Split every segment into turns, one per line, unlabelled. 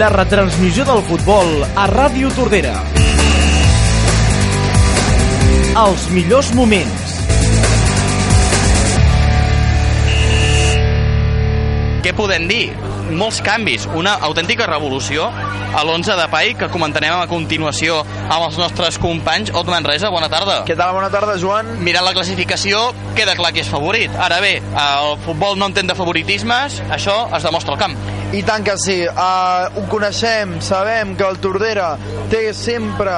La retransmissió del futbol a Ràdio Tordera. Els millors moments.
Què podem dir? Molts canvis, una autèntica revolució a l'11 de Pai que comentarem a continuació amb els nostres companys. Ot Manresa, bona tarda.
Què tal? Bona tarda, Joan.
Mirant la classificació, queda clar qui és favorit. Ara bé, el futbol no entén de favoritismes, això es demostra al camp.
I tant que sí. Uh, ho coneixem, sabem que el Tordera té sempre,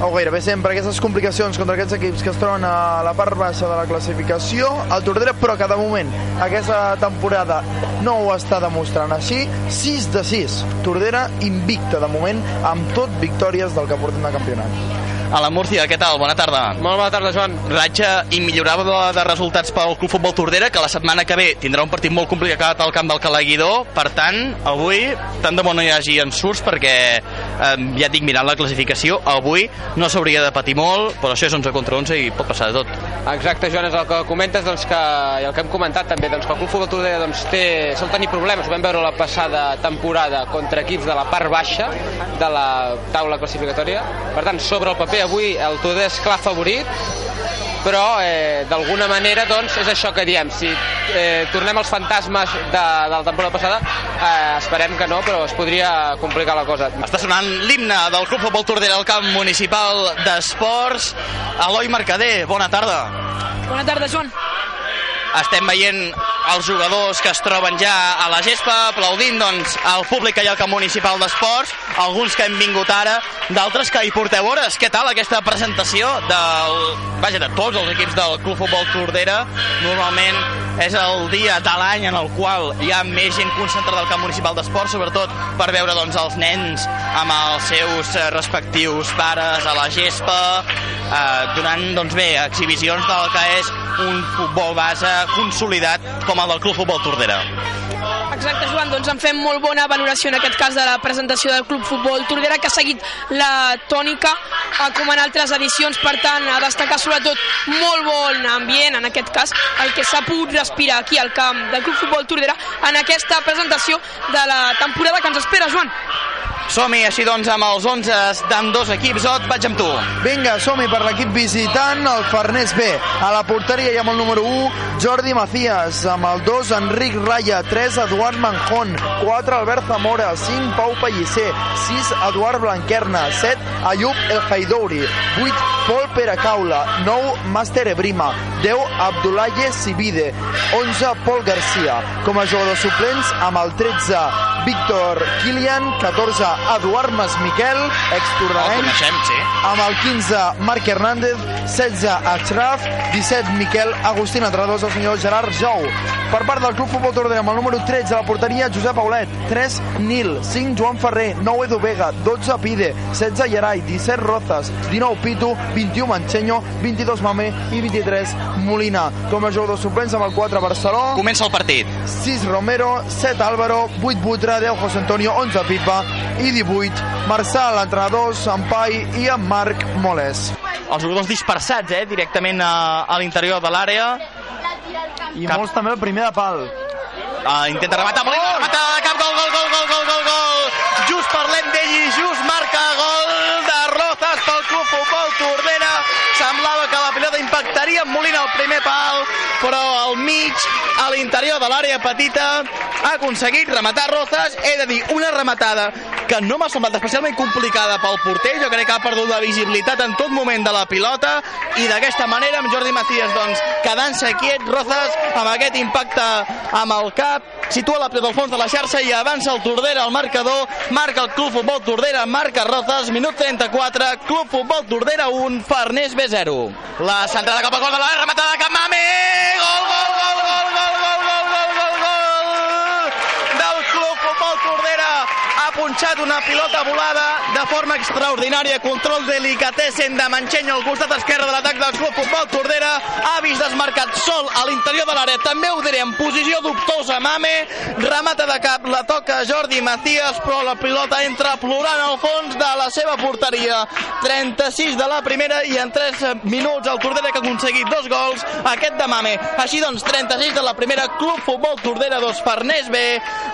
o gairebé sempre, aquestes complicacions contra aquests equips que es troben a la part baixa de la classificació. El Tordera, però que de moment, aquesta temporada no ho està demostrant així. 6 de 6. Tordera invicta de moment, amb tot victòries del que portem de campionat.
A la Múrcia, què tal? Bona tarda.
Molt bona tarda, Joan.
Ratxa immillorable de resultats pel Club Futbol Tordera, que la setmana que ve tindrà un partit molt complicat al camp del Calaguidor. Per tant, avui, tant de bo no hi hagi ensurts, perquè, eh, ja dic, mirant la classificació, avui no s'hauria de patir molt, però això és 11 contra 11 i pot passar de tot.
Exacte, Joan, és el que comentes, doncs, que, i el que hem comentat també, doncs, que el Club Futbol Tordera doncs, té, sol tenir problemes. Ho vam veure la passada temporada contra equips de la part baixa de la taula classificatòria. Per tant, sobre el paper, avui el Tordera és clar favorit, però eh, d'alguna manera doncs, és això que diem. Si eh, tornem als fantasmes de, de la temporada passada eh, esperem que no, però es podria complicar la cosa.
Està sonant l'himne del Club Futbol Tordera al camp municipal d'esports. Eloi Mercader, bona tarda.
Bona tarda, Joan
estem veient els jugadors que es troben ja a la gespa aplaudint doncs, el públic que hi ha al camp municipal d'esports, alguns que hem vingut ara, d'altres que hi porteu hores. Què tal aquesta presentació del, vaja, de tots els equips del Club Futbol Tordera? Normalment és el dia de l'any en el qual hi ha més gent concentrada al camp municipal d'esports, sobretot per veure doncs, els nens amb els seus eh, respectius pares a la gespa, eh, donant doncs, bé exhibicions del que és un futbol base consolidat com el del Club Futbol Tordera.
Exacte, Joan, doncs en fem molt bona valoració en aquest cas de la presentació del Club Futbol Tordera, que ha seguit la tònica eh, com en altres edicions, per tant, a destacar sobretot molt bon ambient, en aquest cas, el que s'ha pogut respirar aquí al camp del Club Futbol Tordera en aquesta presentació de la temporada que ens espera, Joan.
Som-hi, així doncs, amb els 11 d'ambdós equips. Ot, vaig amb tu.
Vinga, som-hi per l'equip visitant, el Farners B. A la porteria hi ha el número 1, Jordi Macías. Amb el 2, Enric Raya. 3, Eduard Manjón. 4, Albert Zamora. 5, Pau Pellicer. 6, Eduard Blanquerna. 7, Ayub El Haidouri. 8, Pol Peracaula. 9, Master Ebrima. 10, Abdullaye Sibide. 11, Pol Garcia. Com a jugadors suplents, amb el 13, Víctor Kilian. 14, Eduard Masmiquel, extordanenc.
El coneixem, sí.
Amb el 15, Marc Hernández, 16, Achraf, 17, Miquel Agustín, entre dos, el senyor Gerard Jou. Per part del Club Futbol Tordera, amb el número 13 a la porteria, Josep Aulet, 3, Nil, 5, Joan Ferrer, 9, Edu Vega, 12, Pide, 16, Gerai, 17, Rozas, 19, Pitu, 21, Mancheño, 22, Mame i 23, Molina. Com a jugadors suplents amb el 4, Barceló.
Comença el partit.
6, Romero, 7, Álvaro, 8, Butra, 10, José Antonio, 11, Pipa i 18, Marçal, entrenadors, en Pai i en Marc Moles.
Els jugadors dispersats, eh, directament a, a l'interior de l'àrea.
I
Cap.
molts també el primer de pal.
Uh, intenta rematar, Molina, oh! remata de cap, gol, gol, gol, gol, gol, gol, gol. Just parlem d'ell i just marca gol de Rozas pel Club Futbol Tordera. Semblava que la pilota impactaria amb Molina al primer pal, però al mig, a l'interior de l'àrea petita, ha aconseguit rematar Rozas. He de dir, una rematada que no m'ha semblat especialment complicada pel porter. Jo crec que ha perdut la visibilitat en tot moment de la pilota. I d'aquesta manera amb Jordi Macías doncs, quedant-se quiet Rozas amb aquest impacte amb el cap situa la pilota al fons de la xarxa i avança el Tordera al marcador. Marca el Club Futbol Tordera marca Rozas, minut 34 Club Futbol Tordera 1, Farners B0 la centrada cap al gol de l'àrea rematada cap gol, gol, gol punxat una pilota volada de forma extraordinària. Control delicatessen de Manxenyo al costat esquerre de l'atac del Club Futbol Tordera. Ha vist desmarcat sol a l'interior de l'àrea. També ho diré, en posició dubtosa Mame. Remata de cap, la toca Jordi Macías, però la pilota entra plorant al fons de la seva porteria. 36 de la primera i en 3 minuts el Tordera que ha aconseguit dos gols, aquest de Mame. Així doncs, 36 de la primera, Club Futbol Tordera 2, Farners B,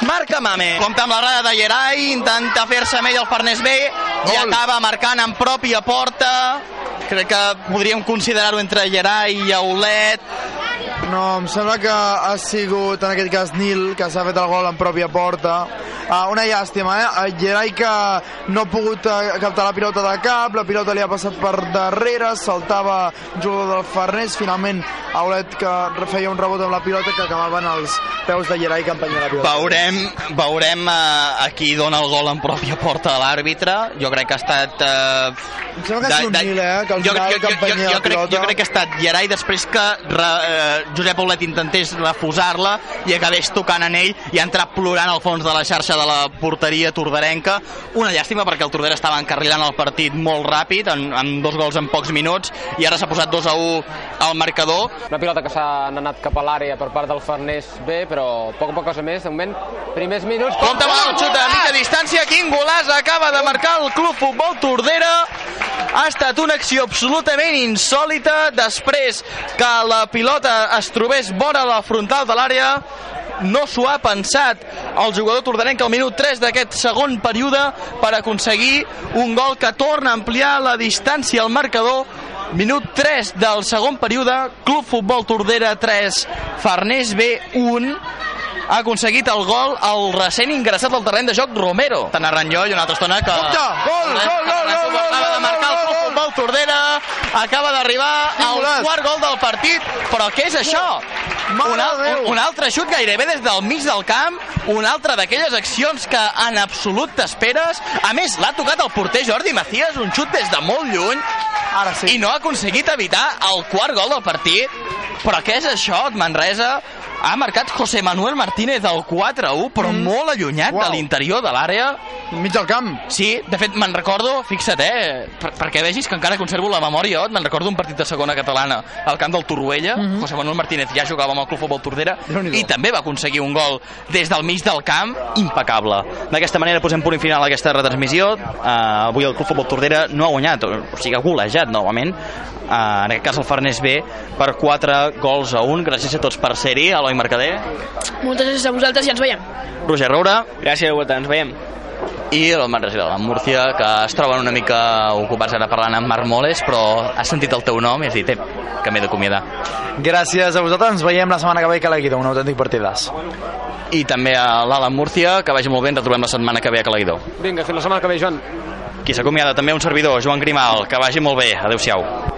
marca Mame. Compta amb la rada de Gerai, intenta fer-se amb ell el Farners B i
Gol.
acaba marcant en pròpia porta. Crec que podríem considerar-ho entre Gerai i Aulet.
No, em sembla que ha sigut, en aquest cas, Nil, que s'ha fet el gol en pròpia porta. Uh, una llàstima, eh? Gerai que no ha pogut uh, captar la pilota de cap, la pilota li ha passat per darrere, saltava jugador del Farners, finalment Aulet que feia un rebot amb la pilota que acabaven els peus de Gerai que empenya la pilota.
Veurem, veurem uh, a qui dona el gol en pròpia porta de l'àrbitre. Jo crec que ha estat... Uh,
Em sembla que ha sigut Nil, eh? Que al
jo,
final
jo, jo, jo,
la
jo, crec, jo crec que ha estat Gerai després que re, eh, Josep Aulet intentés refusar-la i acabés tocant en ell i ha entrat plorant al fons de la xarxa de la porteria tordarenca. Una llàstima perquè el Tordera estava encarrilant el partit molt ràpid, en, amb dos gols en pocs minuts, i ara s'ha posat 2 a 1 al marcador.
Una pilota que s'ha anat cap a l'àrea per part del Farners B, però poc a poc cosa més. De moment, primers minuts...
Compte amb el xut a mitja distància, quin golaç acaba de marcar el Club Futbol Tordera. Ha estat una acció absolutament insòlita després que la pilota es trobés vora la frontal de l'àrea no s'ho ha pensat el jugador tordarenc al minut 3 d'aquest segon període per aconseguir un gol que torna a ampliar la distància al marcador minut 3 del segon període Club Futbol Tordera 3 Farners B 1 ha aconseguit el gol al recent ingressat al terreny de joc Romero. Tant a i una altra estona que...
Compte! Gol, gol, gol, gol, gol,
Acaba de marcar el
gol,
Club
gol.
Futbol Tordera, acaba d'arribar al quart gol del partit, però què és això? Un, al, un, un altre xut gairebé des del mig del camp, una altra d'aquelles accions que en absolut t'esperes. A més, l'ha tocat el porter Jordi Macías, un xut des de molt lluny,
Ara sí.
i no ha aconseguit evitar el quart gol del partit. Però què és això, Manresa? Ha marcat José Manuel Martínez al 4-1, però mm. molt allunyat
Uau.
de l'interior de l'àrea.
Mig del camp.
Sí, de fet, me'n recordo, fixa't, eh, per, perquè vegis que encara conservo la memòria, me'n recordo un partit de segona catalana al camp del Torroella, mm -hmm. José Manuel Martínez ja jugava amb el Club Futbol Tordera, i també va aconseguir un gol des del mig del camp, impecable. D'aquesta manera posem punt final a aquesta retransmissió. Uh, avui el Club Futbol Tordera no ha guanyat, o sigui, ha golejat novament, uh, en aquest cas el Farners B, per 4 gols a 1. Gràcies a tots per ser-hi, Eloi Mercader,
Moltes gràcies a vosaltres i ens veiem.
Roger Roura,
Gràcies a vosaltres, ens veiem.
i el Manresa i la Múrcia, que es troben una mica ocupats ara parlant amb Marc Moles, però has sentit el teu nom i has dit, "Ep, que m'he d'acomiadar.
Gràcies a vosaltres. Ens veiem la setmana que ve a la Guida, un autèntic partidàs.
I també a l'Alan Múrcia, que vagi molt bé, ens retrobem la setmana que ve a Calaguidó.
Vinga, fins la setmana que ve, Joan.
Qui s'acomiada també un servidor, Joan Grimal, que vagi molt bé. Adéu-siau.